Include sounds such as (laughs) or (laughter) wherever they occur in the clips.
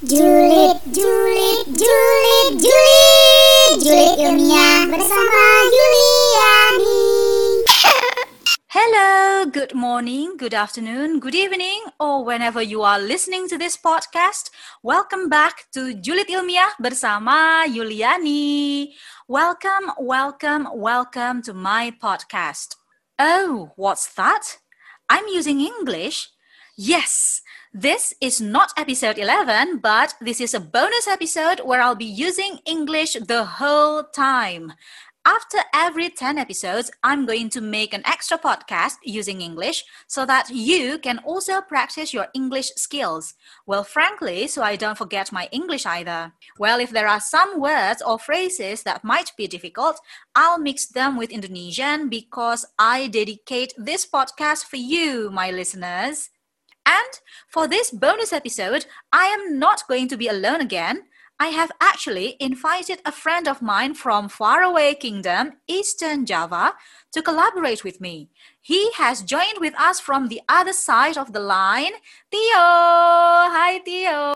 Julid, julid, julid, julid, julid ilmiah bersama Yuliani. Hello, good morning, good afternoon, good evening, or whenever you are listening to this podcast. Welcome back to Julid Ilmiah bersama Yuliani. Welcome, welcome, welcome to my podcast. Oh, what's that? I'm using English? Yes, this is not episode 11, but this is a bonus episode where I'll be using English the whole time. After every 10 episodes, I'm going to make an extra podcast using English so that you can also practice your English skills. Well, frankly, so I don't forget my English either. Well, if there are some words or phrases that might be difficult, I'll mix them with Indonesian because I dedicate this podcast for you, my listeners. And for this bonus episode, I am not going to be alone again. I have actually invited a friend of mine from faraway kingdom, Eastern Java, to collaborate with me. He has joined with us from the other side of the line. Theo! Hi, Theo!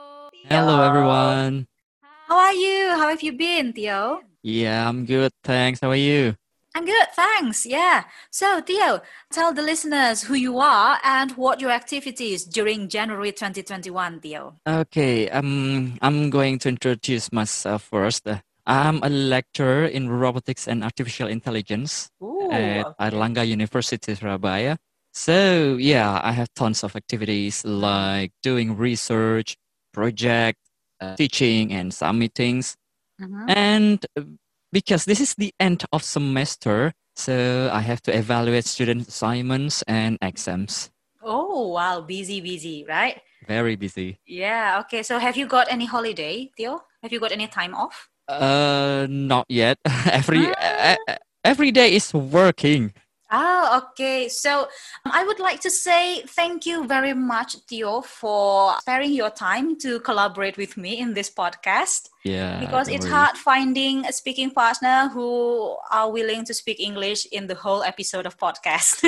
Hello, everyone. How are you? How have you been, Theo? Yeah, I'm good. Thanks. How are you? I'm good, thanks. Yeah. So, Theo, tell the listeners who you are and what your activities during January 2021, Theo. Okay, um, I'm going to introduce myself first. I'm a lecturer in robotics and artificial intelligence Ooh, at okay. Airlangga University, Surabaya. So, yeah, I have tons of activities like doing research, project, uh, teaching, and some meetings. Mhm. And because this is the end of semester, so I have to evaluate student assignments and exams. Oh, wow. Busy, busy, right? Very busy. Yeah. Okay. So, have you got any holiday, Theo? Have you got any time off? Uh, not yet. (laughs) every Ah. every day is working. Ah, okay. So um, I would like to say thank you very much, Theo, for sparing your time to collaborate with me in this podcast. Yeah. because it's worry. hard finding a speaking partner who are willing to speak English in the whole episode of podcast.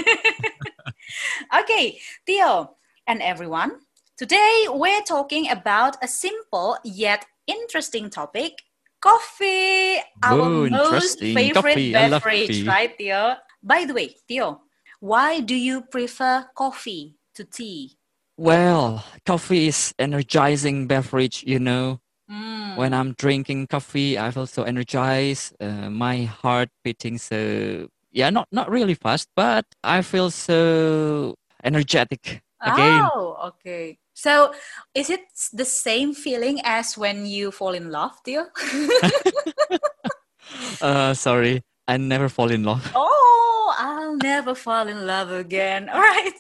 (laughs) okay, Theo and everyone. Today we're talking about a simple yet interesting topic. Coffee, our Whoa, most favorite Coffee, beverage, right, Theo? By the way, Theo, why do you prefer coffee to tea? Well, coffee is energizing beverage. You know, Mm. when I'm drinking coffee, I feel so energized. Uh, my heart beating so yeah, not not really fast, but I feel so energetic again. Oh, okay. So is it the same feeling as when you fall in love, Theo? (laughs) (laughs) Uh, sorry, I never fall in love. oh, I'll never fall in love again. (laughs) All right.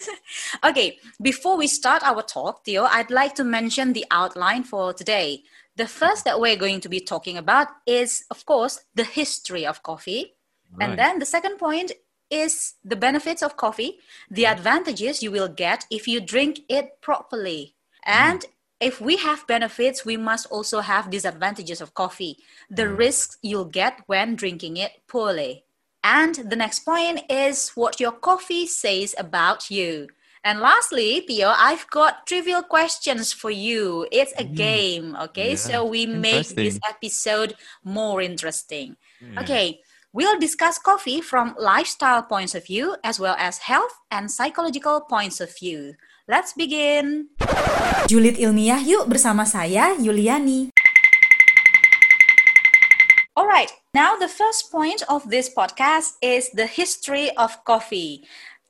Okay, before we start our talk, Theo, I'd like to mention the outline for today. The first that we're going to be talking about is, of course, the history of coffee. Right. And then the second point is the benefits of coffee, the advantages you will get if you drink it properly. And if we have benefits, we must also have disadvantages of coffee, the mm. risks you'll get when drinking it poorly. And the next point is what your coffee says about you. And lastly, Theo, I've got trivial questions for you. It's a mm. game, okay? Yeah, So we make this episode more interesting. Yeah. Okay, we'll discuss coffee from lifestyle points of view as well as health and psychological points of view. Let's begin. Julid ilmiah yuk bersama saya Yuliani. All right, now the first point of this podcast is the history of coffee.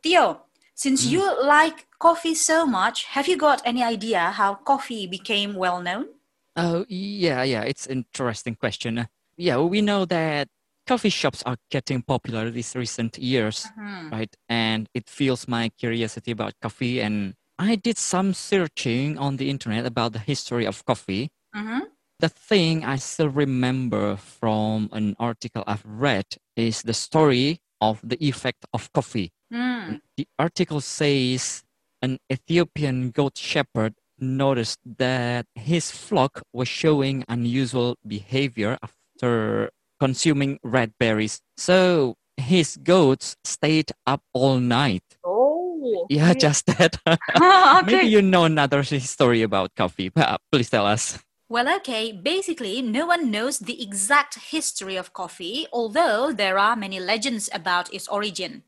Theo, since you like coffee so much, have you got any idea how coffee became well known? Oh, yeah, yeah, it's an interesting question. Uh, Yeah, we know that coffee shops are getting popular these recent years, Hmm. right? And it fuels my curiosity about coffee. And I did some searching on the internet about the history of coffee. Mhm. The thing I still remember from an article I've read is the story of the effect of coffee. Hmm. The article says an Ethiopian goat shepherd noticed that his flock was showing unusual behavior after consuming red berries. So his goats stayed up all night. Oh. Yeah, okay. (laughs) just that. (laughs) okay. Maybe you know another (laughs) story about coffee, but please tell us. Well, okay, basically, no one knows the exact history of coffee, although there are many legends about its origin.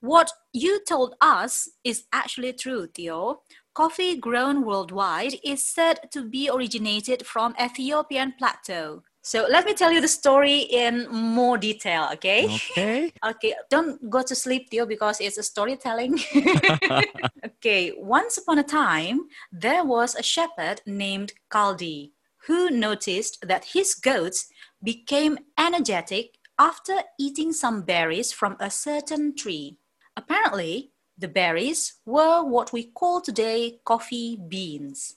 What you told us is actually true, Theo. Coffee grown worldwide is said to be originated from Ethiopian plateau. So let me tell you the story in more detail, okay? Okay. (laughs) Okay, don't go to sleep, Theo, because it's a storytelling. (laughs) (laughs) okay, once upon a time, there was a shepherd named Kaldi who noticed that his goats became energetic after eating some berries from a certain tree. Apparently, the berries were what we call today coffee beans.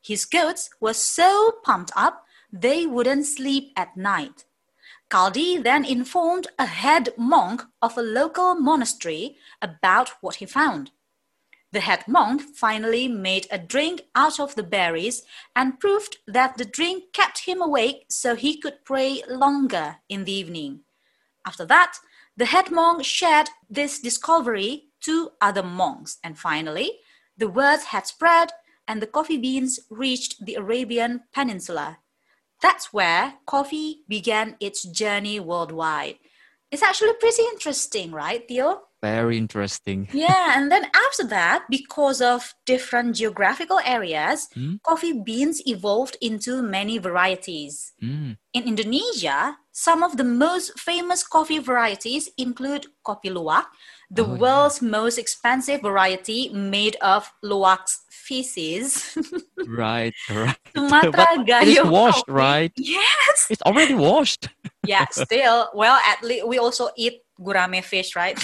His goats were so pumped up they wouldn't sleep at night. Kaldi then informed a head monk of a local monastery about what he found. The head monk finally made a drink out of the berries and proved that the drink kept him awake so he could pray longer in the evening. After that, the head monk shared this discovery to other monks, and finally, the word had spread and the coffee beans reached the Arabian Peninsula. That's where coffee began its journey worldwide. It's actually pretty interesting, right, Theo? Very interesting. (laughs) Yeah, and then after that, because of different geographical areas, Hmm? coffee beans evolved into many varieties. Mm. In Indonesia, some of the most famous coffee varieties include kopi luwak, the Oh, yeah. world's most expensive variety made of luwak's feces. (laughs) Right, (laughs) right. Sumatra But it is washed, right? Yes. It's already washed. Yeah, still, well, at least we also eat gurame fish, right? (laughs)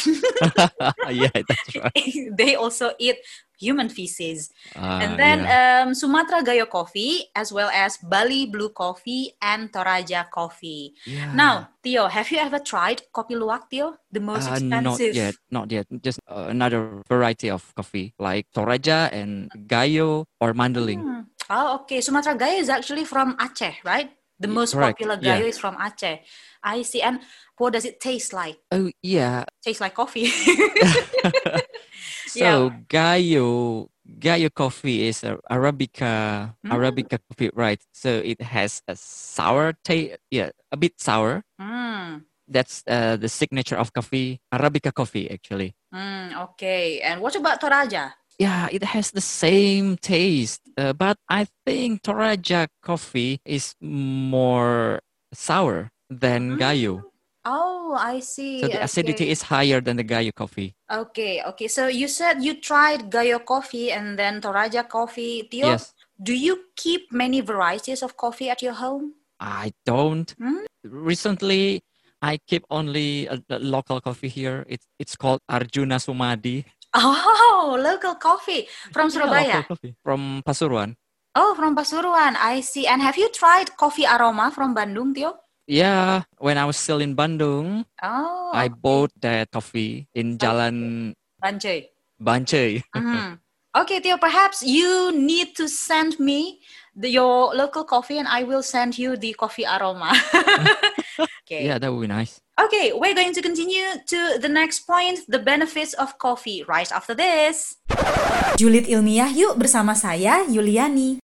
(laughs) yeah, that's right. (laughs) they also eat human feces. Ah, and then yeah. um, Sumatra Gayo coffee, as well as Bali Blue coffee and Toraja coffee. Yeah. Now, Theo, have you ever tried kopi luwak, Theo? The most Uh, not yet, not yet. Just uh, another variety of coffee like Toraja and Gayo or Mandeling. Hmm. Oh, okay. Sumatra Gayo is actually from Aceh, right? The most correct, popular yeah. Gayo is from Aceh. I see. And what does it taste like? Oh yeah. Tastes like coffee. (laughs) (laughs) so Gayo Gayo coffee is a Arabica Mm. Arabica coffee, right? So it has a sour taste. Yeah, a bit sour. Mm, That's uh, the signature of coffee, Arabica coffee actually. mm, okay. And what about Toraja? Yeah, it has the same taste, uh, but I think Toraja coffee is more sour than Gayo. Oh, I see. So the acidity is higher than the Gayo coffee. Okay, okay. So you said you tried Gayo coffee and then Toraja coffee. Theo, Yes. do you keep many varieties of coffee at your home? I don't. Hmm? Recently, I keep only a, a local coffee here. It's it's called Arjuna Sumadi. Oh, local coffee from Yeah, Surabaya. local coffee from Pasuruan. Oh, from Pasuruan. I see. And have you tried coffee aroma from Bandung, Theo? Yeah, when I was still in Bandung, Oh, I bought that coffee in Jalan Banjai. Bancai. Mhm. (laughs) Okay, Theo, perhaps you need to send me the, your local coffee and I will send you the coffee aroma. (laughs) okay. Yeah, that would be nice. Okay, we're going to continue to the next point, the benefits of coffee, right after this. Julid ilmiah yuk bersama saya, Yuliani.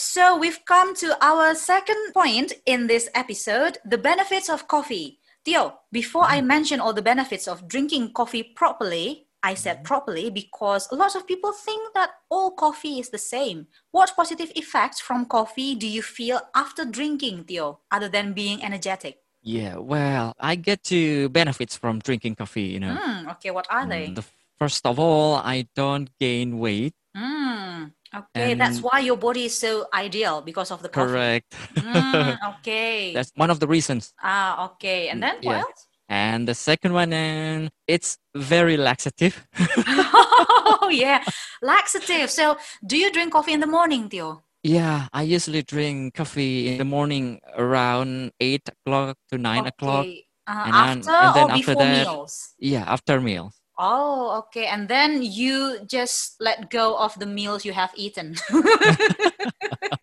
So we've come to our second point in this episode, the benefits of coffee. Theo, before I mention all the benefits of drinking coffee properly, I said properly because a lot of people think that all coffee is the same. What positive effects from coffee do you feel after drinking, Theo, other than being energetic? Yeah, well, I get to benefits from drinking coffee, you know. Hmm, okay, what are they? Mm, The first of all, I don't gain weight. Hmm, okay, that's why your body is so ideal because of the coffee. Correct. Hmm, (laughs) okay. That's one of the reasons. ah, okay. And then what Yeah. else? And the second one, and it's very laxative. (laughs) oh yeah, laxative. So, do you drink coffee in the morning, Theo? Yeah, I usually drink coffee in the morning around eight o'clock to nine o'clock. Uh, And then- after and then or after before that- meals? Yeah, after meals. Oh, okay. And then you just let go of the meals you have eaten. (laughs) (laughs)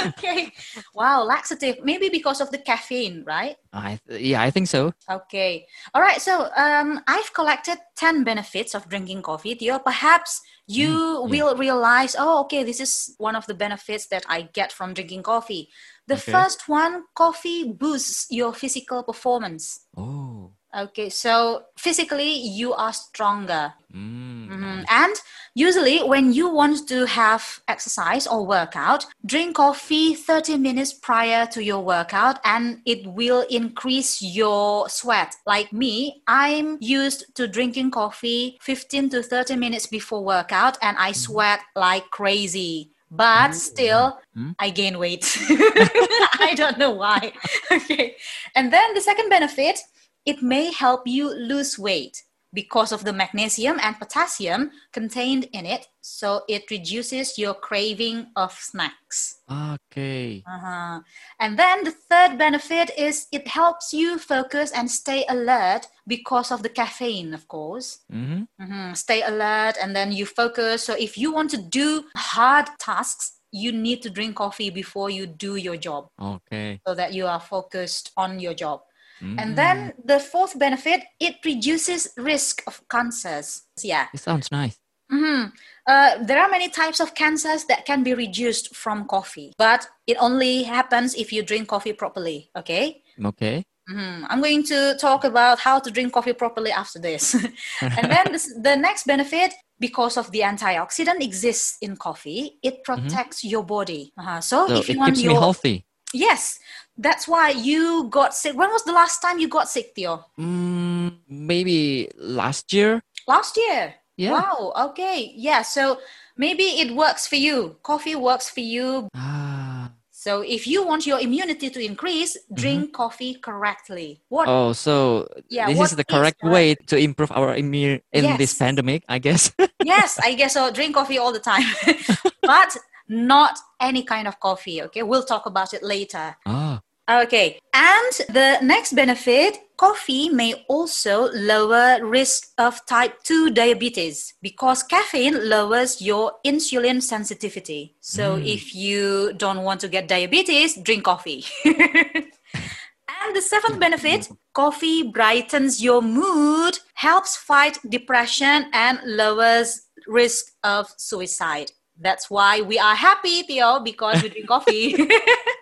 (laughs) okay. Wow, laxative. Maybe because of the caffeine, right? I th- yeah, I think so. Okay. All right. So um, I've collected 10 benefits of drinking coffee. Theo, perhaps you Mm, yeah. will realize, oh, okay, this is one of the benefits that I get from drinking coffee. The Okay. first one coffee boosts your physical performance. Oh. Okay. So physically, you are stronger. Mm, Mhm. And usually, when you want to have exercise or workout, drink coffee 30 minutes prior to your workout and it will increase your sweat. Like me, I'm used to drinking coffee 15 to 30 minutes before workout and I sweat like crazy. But still, Mhm. I gain weight. (laughs) I don't know why. (laughs) Okay. And then the second benefit, it may help you lose weight because of the magnesium and potassium contained in it. So it reduces your craving of snacks. Okay. Uh-huh. And then the third benefit is it helps you focus and stay alert because of the caffeine, of course. Mm-hmm. Mm-hmm. Stay alert and then you focus. So if you want to do hard tasks, you need to drink coffee before you do your job Okay. so that you are focused on your job. Mm. And then the fourth benefit, it reduces risk of cancers. Yeah. it sounds nice. Mhm. Uh, there are many types of cancers that can be reduced from coffee, but it only happens if you drink coffee properly. Okay. Okay. Mhm. I'm going to talk about how to drink coffee properly after this. (laughs) and then this, the next benefit, because of the antioxidant exists in coffee, it protects your body. Uh-huh. So, So if you it want your healthy. yes, that's why you got sick. When was the last time you got sick, Theo? Mm, maybe last year. Last year. Yeah. Wow. Okay. Yeah. So maybe it works for you. Coffee works for you. Ah. So if you want your immunity to increase, drink coffee correctly. What? Mm-hmm. Oh, so Yeah, this is the correct correct? way to improve our immune in this pandemic, I guess. (laughs) Yes, I guess so. Drink coffee all the time, (laughs) but not any kind of coffee. Okay. We'll talk about it later. ah. Okay. And the next benefit coffee may also lower risk of type 2 diabetes because caffeine lowers your insulin sensitivity. So Mm. if you don't want to get diabetes, drink coffee. (laughs) and the seventh benefit coffee brightens your mood, helps fight depression, and lowers risk of suicide. That's why we are happy, Theo, because we drink coffee. (laughs) (laughs)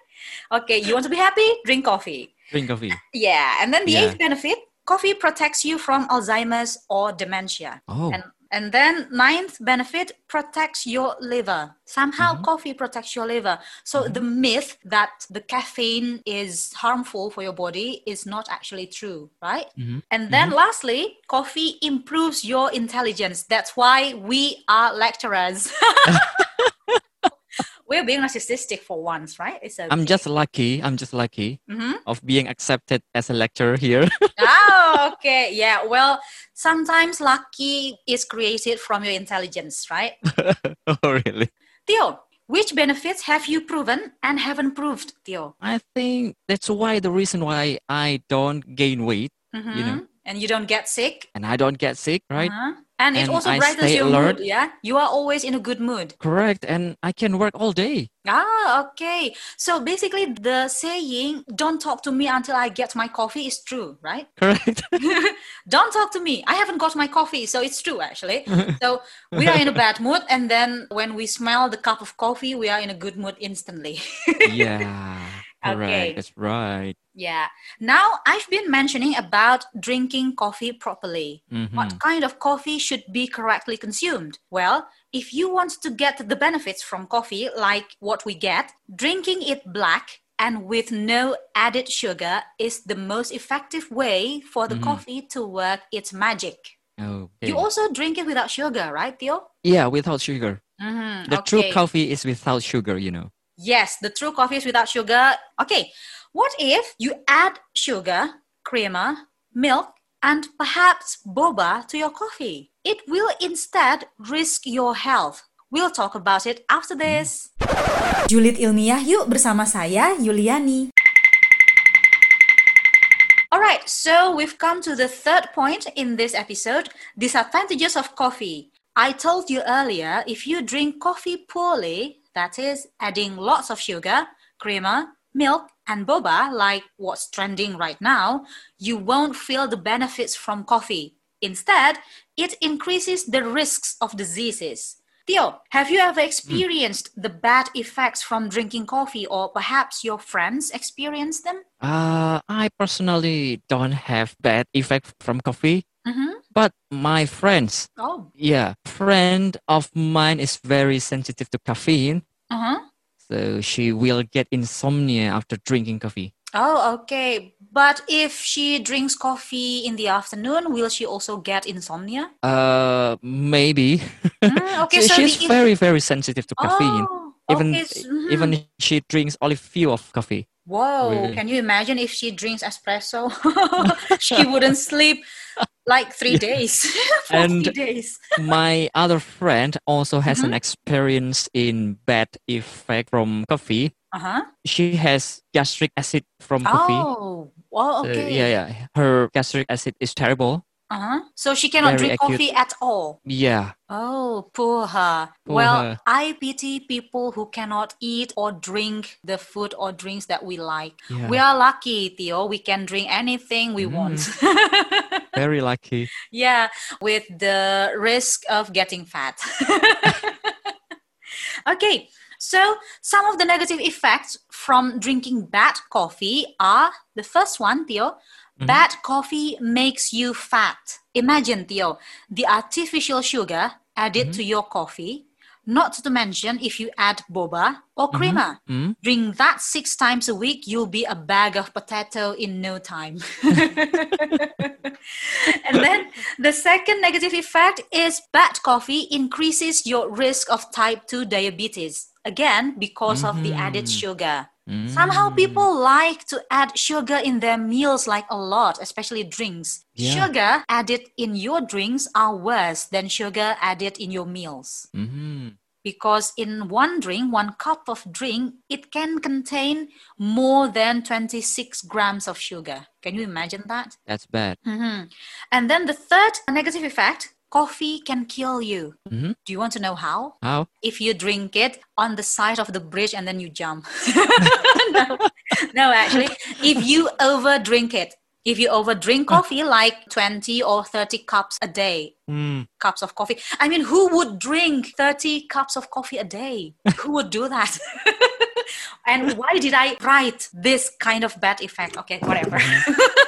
okay, you want to be happy? Drink coffee. Drink coffee. Yeah, and then the Yeah. eighth benefit, coffee protects you from Alzheimer's or dementia. Oh. And and then ninth benefit protects your liver. Somehow Mm-hmm. coffee protects your liver. So the myth that the caffeine is harmful for your body is not actually true, right? Mhm. And then lastly, coffee improves your intelligence. That's why we are lecturers. (laughs) (laughs) We're being narcissistic for once, right? It's okay. I'm just lucky. I'm just lucky Mhm. of being accepted as a lecturer here. (laughs) oh, okay. Yeah. Well, sometimes lucky is created from your intelligence, right? (laughs) oh, really? Theo, which benefits have you proven and haven't proved, Theo? I think that's why the reason why I don't gain weight You know. Mhm. And you don't get sick, and I don't get sick, right? uh-huh. And it And also I brightens your alert. mood. Yeah. You are always in a good mood. Correct. And I can work all day. Ah, okay. So basically, the saying, don't talk to me until I get my coffee is true, right? (laughs) Correct. (laughs) don't talk to me. I haven't got my coffee, so it's true actually. (laughs) so we are in a bad mood, and then when we smell the cup of coffee, we are in a good mood instantly. yeah. Correct. Okay. That's right. Yeah. Now I've been mentioning about drinking coffee properly. Mhm. What kind of coffee should be correctly consumed? Well, if you want to get the benefits from coffee, like what we get, drinking it black and with no added sugar is the most effective way for the Mhm. coffee to work its magic. Okay. You also drink it without sugar, right, Theo? yeah, without sugar. Mhm, The true coffee is without sugar, you know. Yes, the true coffee is without sugar. Okay, what if you add sugar, creamer, milk, and perhaps boba to your coffee? It will instead risk your health. We'll talk about it after this. Julid ilmiah yuk bersama saya Yuliani. All right, so we've come to the third point in this episode disadvantages of coffee. I told you earlier if you drink coffee poorly, that is, adding lots of sugar, creamer, milk, and boba, like what's trending right now, you won't feel the benefits from coffee. Instead, it increases the risks of diseases. Theo, have you ever experienced the bad effects from drinking coffee, or perhaps your friends experienced them? Uh, I personally don't have bad effect from coffee, Mm-hmm. but my friends, Oh, yeah, friend of mine is very sensitive to caffeine, uh-huh. So she will get insomnia after drinking coffee. Oh, okay. But if she drinks coffee in the afternoon, will she also get insomnia? Uh, maybe. Mm, (laughs) okay, So so she's the very very sensitive to caffeine. Oh, even okay, mhm. even she drinks only few of coffee. Whoa, Really? can you imagine if she drinks espresso? (laughs) she wouldn't sleep like three days, (laughs) 40 And- days. My other friend also has Mm-hmm. an experience in bad effect from coffee. Uh-huh. She has gastric acid from coffee. Oh, well, So, okay. yeah, yeah. Her gastric acid is terrible. Uh-huh. So she cannot Very drink acute. coffee at all. Yeah. Oh, poor her. Poor well, her. I pity people who cannot eat or drink the food or drinks that we like. Yeah. We are lucky, Theo. We can drink anything we want. (laughs) Very lucky. yeah, with the risk of getting fat. (laughs) okay, so some of the negative effects from drinking bad coffee are the first one, Theo. Mm-hmm. Bad coffee makes you fat. Imagine, Theo, the artificial sugar added mm-hmm. to your coffee, not to mention if you add boba or creamer. Mm. Drink that six times a week, you'll be a bag of potato in no time. (laughs) and then the second negative effect is bad coffee increases your risk of type 2 diabetes. Again, because of the added sugar. Somehow people like to add sugar in their meals like a lot, especially drinks. Yeah. Sugar added in your drinks are worse than sugar added in your meals Mhm. Because in one drink, one cup of drink, it can contain more than 26 grams of sugar. Can you imagine that? That's bad. Mhm. And then the third negative effect coffee can kill you. Mhm. Do you want to know how? How? If you drink it on the side of the bridge and then you jump. (laughs) (laughs) no. no, actually, if you over drink it, if you over drink coffee like 20 or 30 cups a day, Mm. cups of coffee. I mean, who would drink 30 cups of coffee a day? (laughs) who would do that? (laughs) and why did I write this kind of bad effect? Okay, whatever.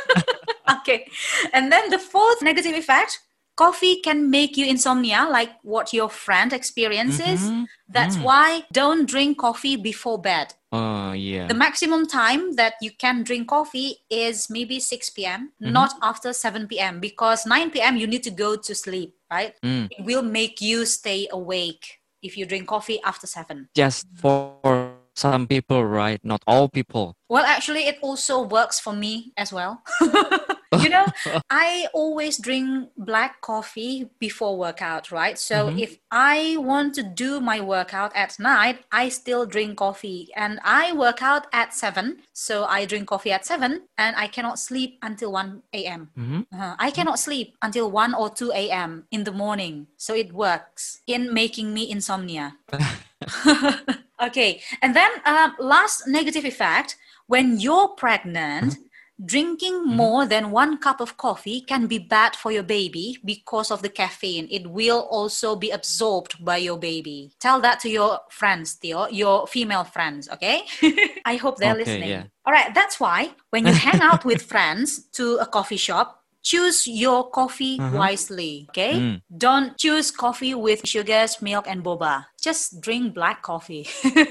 (laughs) okay. And then the fourth negative effect coffee can make you insomnia, like what your friend experiences. Mhm. That's Mm. why don't drink coffee before bed. Oh yeah. The maximum time that you can drink coffee is maybe 6 p.m., Mm-hmm. not after 7 p.m., because 9 p.m. you need to go to sleep, right? Mm. It will make you stay awake if you drink coffee after 7. Just for some people, right? Not all people. Well, actually, it also works for me as well. (laughs) you know, (laughs) I always drink black coffee before workout, right? So if I want to do my workout at night, I still drink coffee and I work out at 7. So I drink coffee at 7 and I cannot sleep until 1 a.m. Mhm. Uh, I cannot sleep until 1 or 2 a.m. in the morning. So it works in making me insomnia. (laughs) (laughs) okay. And then uh, last negative effect when you're pregnant, drinking more than one cup of coffee can be bad for your baby because of the caffeine. It will also be absorbed by your baby. Tell that to your friends, Theo, your female friends, okay? (laughs) I hope they're Okay, listening. yeah. All right, that's why when you hang out with (laughs) friends to a coffee shop, choose your coffee wisely, okay? Mm. Don't choose coffee with sugars, milk, and boba. Just drink black coffee. (laughs)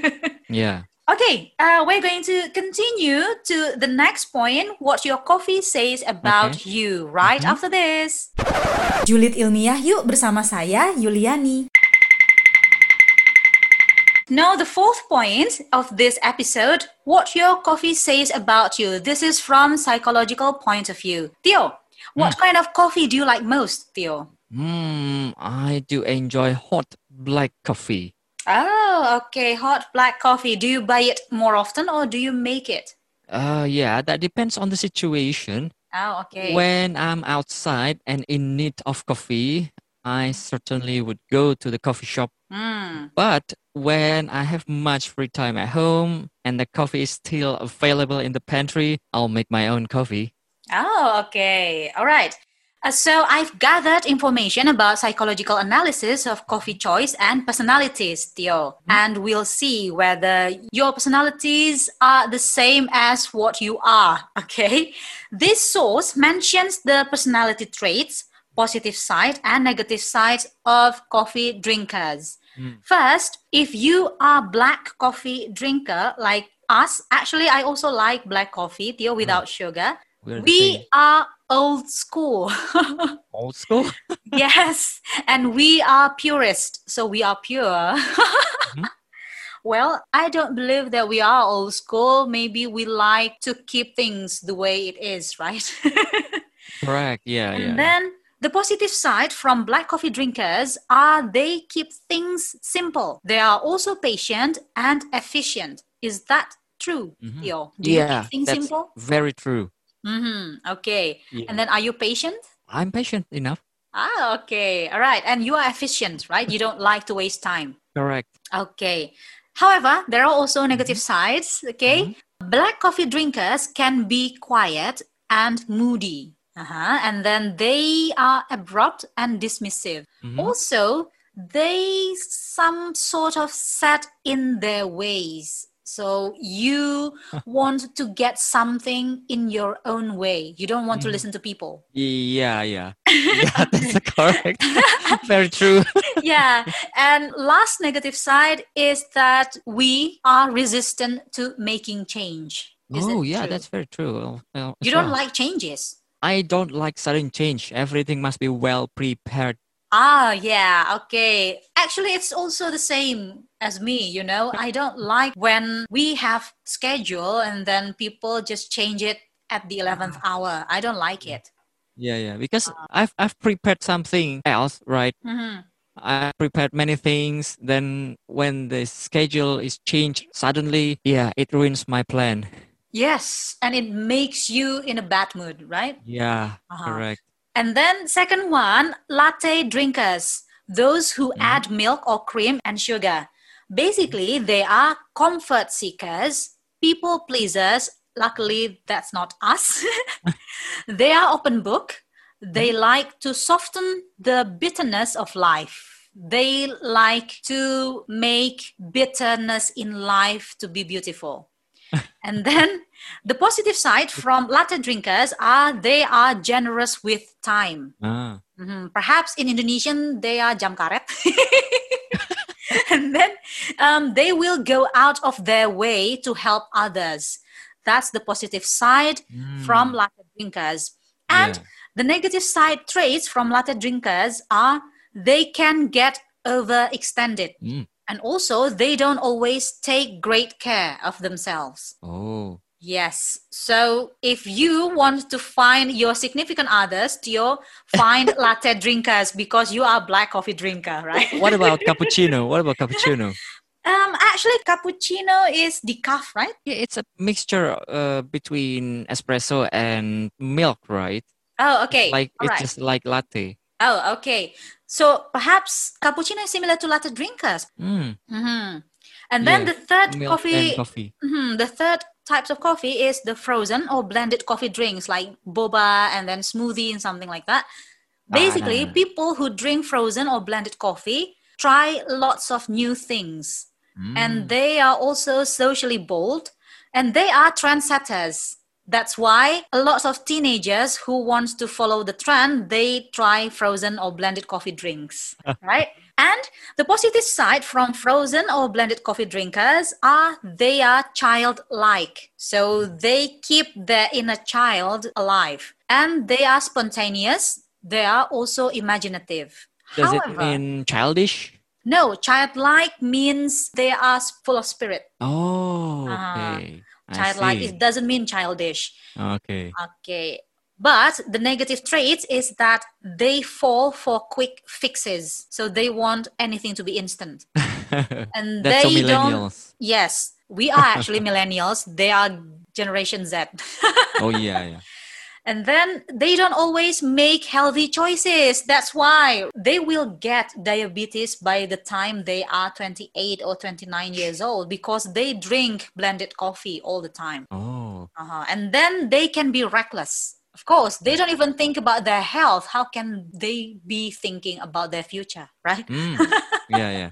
Yeah. Okay, uh, we're going to continue to the next point what your coffee says about you right after this. Julid ilmiah yuk bersama saya Yuliani. Now, the fourth point of this episode what your coffee says about you. This is from psychological point of view. Theo, what kind of coffee do you like most, Theo? Hmm. I do enjoy hot black coffee. Oh, okay. Hot black coffee. Do you buy it more often or do you make it? Uh, yeah, that depends on the situation. Oh, okay. When I'm outside and in need of coffee, I certainly would go to the coffee shop. Mm. But when I have much free time at home and the coffee is still available in the pantry, I'll make my own coffee. Oh, okay. All right. Uh, so I've gathered information about psychological analysis of coffee choice and personalities, Theo, mm-hmm. and we'll see whether your personalities are the same as what you are. (laughs) Okay. This source mentions the personality traits, positive side and negative side of coffee drinkers. Hmm. First, if you are black coffee drinker like us, actually I also like black coffee, Theo, hmm. without sugar. We're We are old school. (laughs) old school. yes, and we are purist, so we are pure. (laughs) Well, I don't believe that we are old school. Maybe we like to keep things the way it is, right? (laughs) Correct. Yeah, and yeah. then the positive side from black coffee drinkers are they keep things simple. They are also patient and efficient. Is that true, Mhm. Theo? Do you yeah, keep things that's simple? very true. Mm-hmm. Okay. Yeah. And then are you patient? I'm patient enough. Ah, okay. All right. And you are efficient, right? You don't like to waste time. Correct. Okay. However, there are also negative sides. Okay. Mm-hmm. Black coffee drinkers can be quiet and moody. Uh-huh. And then they are abrupt and dismissive. Mhm. Also, they some sort of set in their ways. So you want to get something in your own way. You don't want to Mhm. listen to people. Yeah, yeah. (laughs) yeah, that's correct. (laughs) very true. yeah. And last negative side is that we are resistant to making change. Is oh, yeah, true? that's very true. as you don't well. like changes. I don't like sudden change. Everything must be well prepared. Ah, yeah, okay. Actually, it's also the same as me, you know. I don't like when we have schedule and then people just change it at the 11th hour. I don't like it. Yeah, yeah. Because I've I've prepared something else, right? Mhm. I prepared many things. Then when the schedule is changed suddenly, yeah, it ruins my plan. Yes, and it makes you in a bad mood, right? Yeah, Uh-huh. correct. And then second one, latte drinkers, those who Mm-hmm. add milk or cream and sugar. Basically, they are comfort seekers, people pleasers. Luckily, that's not us. (laughs) they are open book. They Mm-hmm. like to soften the bitterness of life. They like to make bitterness in life to be beautiful. (laughs) and then the positive side from latte drinkers are they are generous with time. Ah, Mhm. Perhaps in Indonesian they are jam karet. (laughs) and then um, they will go out of their way to help others. That's the positive side from latte drinkers. And Yeah. the negative side traits from latte drinkers are they can get overextended. Mm. And also, they don't always take great care of themselves. Oh, Yes. So if you want to find your significant others, you find (laughs) latte drinkers because you are black coffee drinker, right? what about (laughs) cappuccino? What about cappuccino? Um, actually, cappuccino is decaf, right? Yeah, it's a mixture uh, between espresso and milk, right? Oh, okay. Like All it's right. just like latte. Oh, okay. So perhaps cappuccino is similar to latte drinkers. Mm, hmm And then Yeah, the third milk coffee, coffee. Mhm, the third types of coffee is the frozen or blended coffee drinks like boba and then smoothie and something like that. Basically, Ah. people who drink frozen or blended coffee try lots of new things Mm. and they are also socially bold and they are trendsetters. That's why a lot of teenagers who want to follow the trend, they try frozen or blended coffee drinks, (laughs) right? And the positive side from frozen or blended coffee drinkers are they are childlike. So they keep their inner child alive and they are spontaneous. They are also imaginative. Does it mean childish? no, childlike means they are full of spirit. Oh, Ah, okay. I Childlike, it doesn't mean childish. Okay. Okay. But the negative trait is that they fall for quick fixes. So they want anything to be instant. (laughs) And they don't. Yes, we are actually (laughs) millennials. They are Generation Z. Oh yeah, yeah. (laughs) And then they don't always make healthy choices. That's why they will get diabetes by the time they are 28 or 29 years old because they drink blended coffee all the time. Oh. Uh-huh. And then they can be reckless. Of course, they don't even think about their health. How can they be thinking about their future, right? Mm. (laughs) yeah, yeah.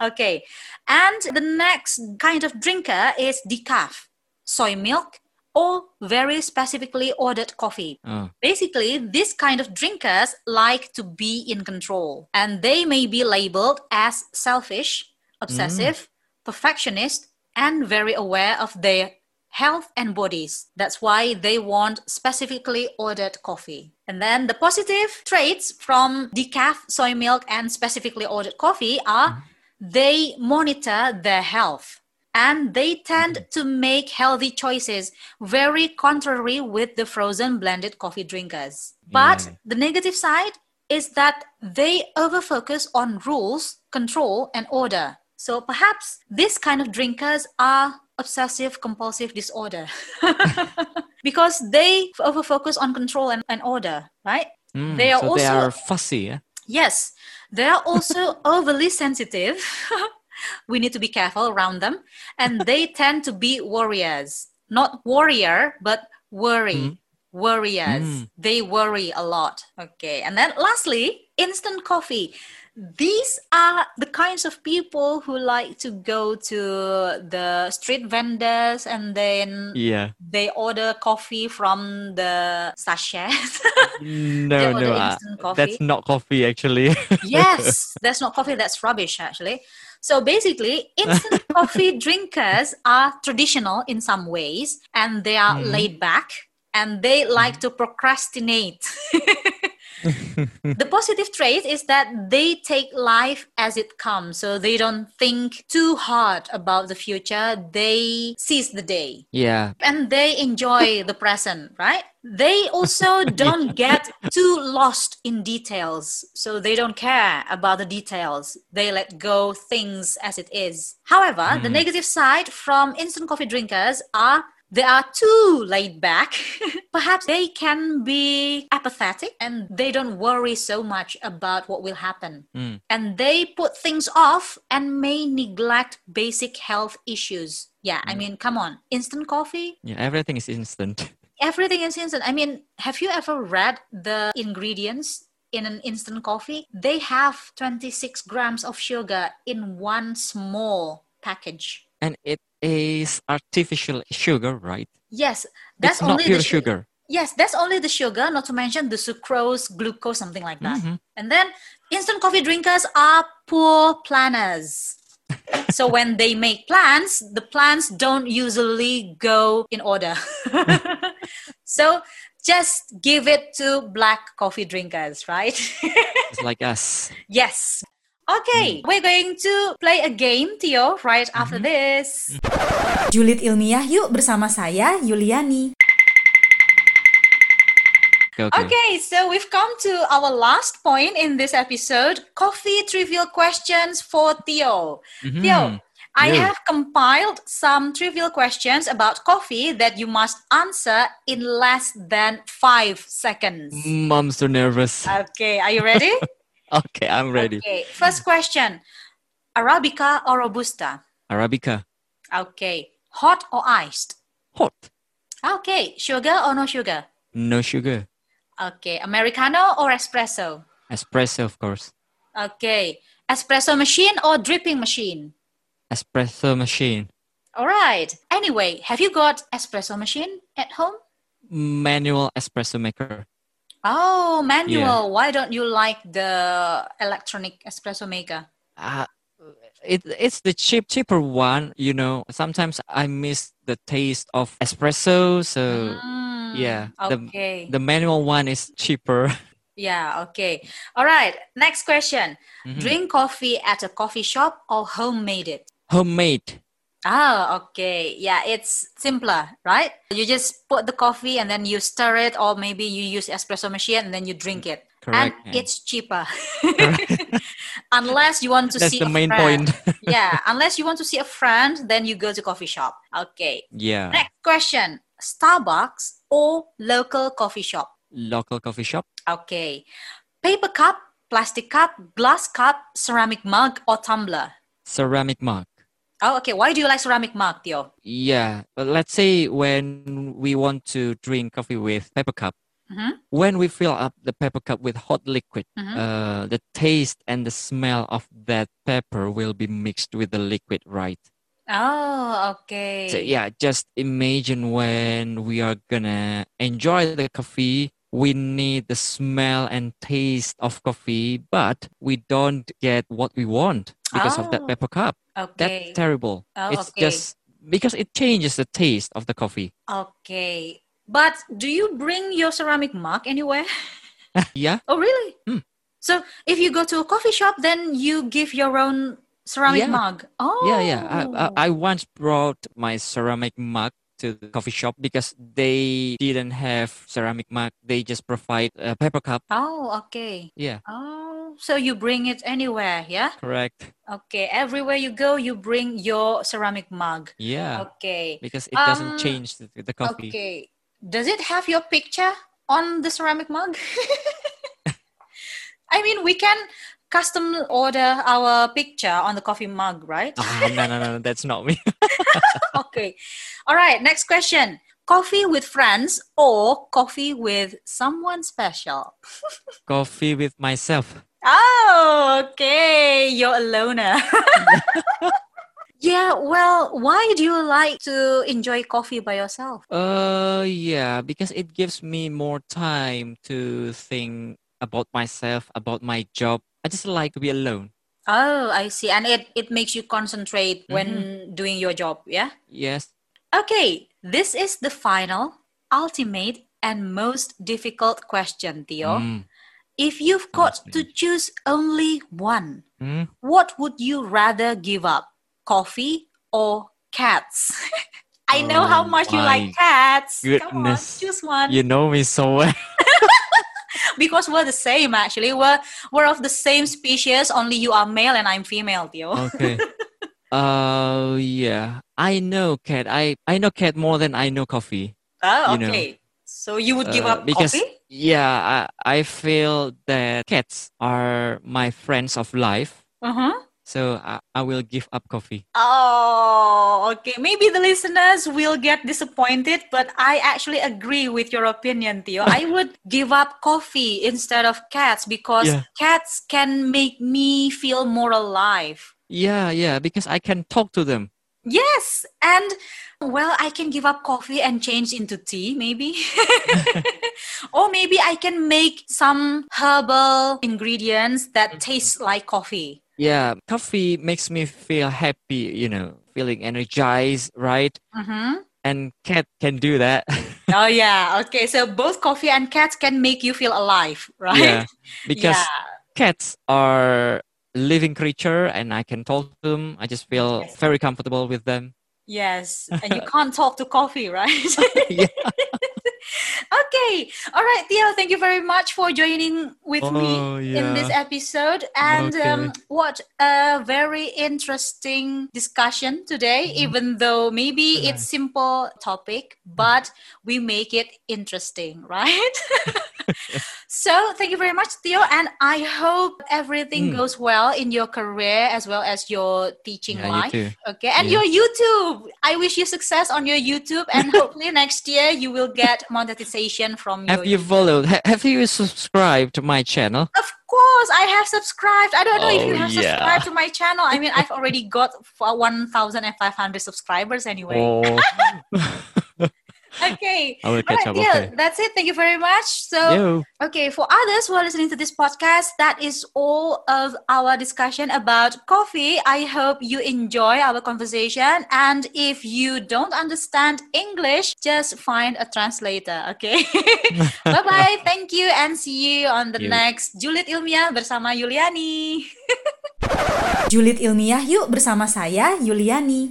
Okay. And the next kind of drinker is decaf, soy milk, or very specifically ordered coffee. Oh. Basically, this kind of drinkers like to be in control, and they may be labeled as selfish, obsessive, perfectionist, and very aware of their health and bodies. That's why they want specifically ordered coffee. And then the positive traits from decaf, soy milk, and specifically ordered coffee are mm-hmm. they monitor their health and they tend mm-hmm. to make healthy choices very contrary with the frozen blended coffee drinkers. But the negative side is that they overfocus on rules control and order. So perhaps this kind of drinkers are obsessive compulsive disorder (laughs) because they overfocus on control and, and order right Mm, They are so they also- are fussy. Yeah? Yes, they are also (laughs) overly sensitive. (laughs) we need to be careful around them. And they tend to be warriors, not warrior, but worry. Warriors. Mm. They worry a lot. Okay. And then lastly, instant coffee. These are the kinds of people who like to go to the street vendors and then Yeah. they order coffee from the sachet. (laughs) No, no. uh, that's not coffee, actually. (laughs) yes, that's not coffee, that's rubbish actually. So basically, instant (laughs) coffee drinkers are traditional in some ways and they are Mhm. laid back and they like to procrastinate. (laughs) the positive trait is that they take life as it comes. So they don't think too hard about the future, they seize the day yeah. and they enjoy (laughs) the present, right? They also (laughs) don't get too lost in details. So they don't care about the details. They let go things as it is. However, the Mhm. negative side from instant coffee drinkers are they are too laid back. (laughs) Perhaps they can be apathetic and they don't worry so much about what will happen. Mm. And they put things off and may neglect basic health issues. Yeah, I mean, come on. Instant coffee, Yeah, everything is instant. (laughs) everything is instant. I mean, have you ever read the ingredients in an instant coffee? They have 26 grams of sugar in one small package. And it is artificial sugar, right? Yes, that's it's not only pure the su- sugar. Yes, that's only the sugar, not to mention the sucrose, glucose, something like that. Mhm. And then instant coffee drinkers are poor planners. so (laughs) when they make plans, the plans don't usually go in order. (laughs) so just give it to black coffee drinkers, right? Like us. (laughs) yes. Okay, we're going to play a game, Theo, right after this. Julid ilmiah yuk bersama saya, Yuliani. Okay, okay. Okay, so we've come to our last point in this episode coffee trivial questions for Theo. Theo, Mhm. I Yeah. have compiled some trivial questions about coffee that you must answer in less than five seconds. Mm, I'm so nervous. Okay, are you ready? (laughs) Okay, I'm ready. Okay, first question Arabica or Robusta? Arabica. Okay, hot or iced? Hot. Okay, sugar or no sugar? No sugar. Okay, Americano or espresso? Espresso, of course. Okay, espresso machine or dripping machine? Espresso machine. All right. Anyway, have you got espresso machine at home? Manual espresso maker. Oh, manual. Why don't you like the electronic espresso maker? Uh, it, it's the cheap, cheaper one. You know, sometimes I miss the taste of espresso. So Mm, yeah, the- Okay. the manual one is cheaper. (laughs) yeah, okay. All right. Next question. Mhm. Drink coffee at a coffee shop or homemade it? Homemade. Ah, okay. Yeah, it's simpler, right? You just put the coffee and then you stir it, or maybe you use espresso machine and then you drink it. Correct. And yeah. it's cheaper. (laughs) unless you want to That's see the a main friend. point. (laughs) yeah, unless you want to see a friend, then you go to coffee shop. Okay. yeah. Next question: Starbucks or local coffee shop? Local coffee shop. Okay. Paper cup, plastic cup, glass cup, ceramic mug, or tumbler? Ceramic mug. Oh, okay. Why do you like ceramic mug, Theo? Yeah, but let's say when we want to drink coffee with paper cup, Mhm. when we fill up the paper cup with hot liquid, Mhm. uh, the taste and the smell of that pepper will be mixed with the liquid, right? Oh, okay. So yeah, just imagine when we are gonna enjoy the coffee, we need the smell and taste of coffee, but we don't get what we want because of that Oh, pepper cup. Okay. That's terrible. Oh, it's okay. just because it changes the taste of the coffee. Okay. But do you bring your ceramic mug anywhere? (laughs) yeah, Oh, really? Hmm. So if you go to a coffee shop, then you give your own ceramic Yeah. mug. Oh, yeah, yeah. I, I, I once brought my ceramic mug to the coffee shop because they didn't have ceramic mug. They just provide a paper cup. Oh, okay. Yeah, Oh, so you bring it anywhere, yeah? correct. Okay. Everywhere you go, you bring your ceramic mug. Yeah, Okay. because it doesn't Um, change the, the coffee. Okay. Does it have your picture on the ceramic mug? (laughs) I mean, we can custom order our picture on the coffee mug, right? Ah, no, no, no, that's not me. (laughs) okay. All right. Next question. Coffee with friends or coffee with someone special? (laughs) coffee with myself. Oh, okay. You're a loner. (laughs) yeah. Well, why do you like to enjoy coffee by yourself? Uh, yeah, because it gives me more time to think about myself, about my job. I just like to be alone. Oh, I see. And it, it makes you concentrate when doing your job. Yeah. Yes. Okay. This is the final, ultimate, and most difficult question, Theo. Mm, If you've got Sounds to choose only one, mm. what would you rather give up? Coffee or cats? (laughs) I know how Oh much you like cats. Come on, choose one. You know me so well. (laughs) because we're the same actually. We're we're of the same species, only you are male and I'm female, Theo. Okay. (laughs) Uh, yeah. I know cat. I I know cat more than I know coffee. Oh, you know, okay. so you would give Uh, up because coffee? yeah, I I feel that cats are my friends of life. Uh-huh. So I, I will give up coffee. Oh, okay. Maybe the listeners will get disappointed, but I actually agree with your opinion, Theo. I (laughs) would give up coffee instead of cats because Yeah. cats can make me feel more alive. Yeah, yeah, because I can talk to them. Yes, and well, I can give up coffee and change into tea, maybe. (laughs) (laughs) or maybe I can make some herbal ingredients that mm-hmm. taste like coffee. Yeah, coffee makes me feel happy, you know, feeling energized, right? Mm-hmm. And cat can do that. (laughs) Oh, yeah. Okay, so both coffee and cats can make you feel alive, (laughs) right? yeah, because Yeah. cats are living creature and I can talk to them. I just feel Yes. very comfortable with them. Yes, and you (laughs) can't talk to coffee, right? Yeah. Okay. All right, Theo, thank you very much for joining with Oh, me in this episode. And um, what a very interesting discussion today, Mm-hmm. even though maybe it's simple topic, but we make it interesting, (laughs) right? So thank you very much, Theo. And I hope everything Mm. goes well in your career as well as your teaching Yeah, life. too. Okay, and Yeah. your YouTube. I wish you success on your YouTube, and (laughs) hopefully next year you will get monetization from Have your you followed? Have you subscribed to my channel? Of course, I have subscribed. I don't know if you Oh, have yeah. subscribed to my channel. I mean, I've (laughs) already got f- 1,500 subscribers anyway. Oh, (laughs) Okay. I will catch right, up. yeah, Okay. that's it. Thank you very much. So, Yo. okay, for others who are listening to this podcast, that is all of our discussion about coffee. I hope you enjoy our conversation. And if you don't understand English, just find a translator, okay? (laughs) bye bye. (laughs) Thank you, and see you on the You. next Juliet Ilmiah bersama Yuliani. (laughs) Juliet ilmiah yuk bersama saya Yuliani.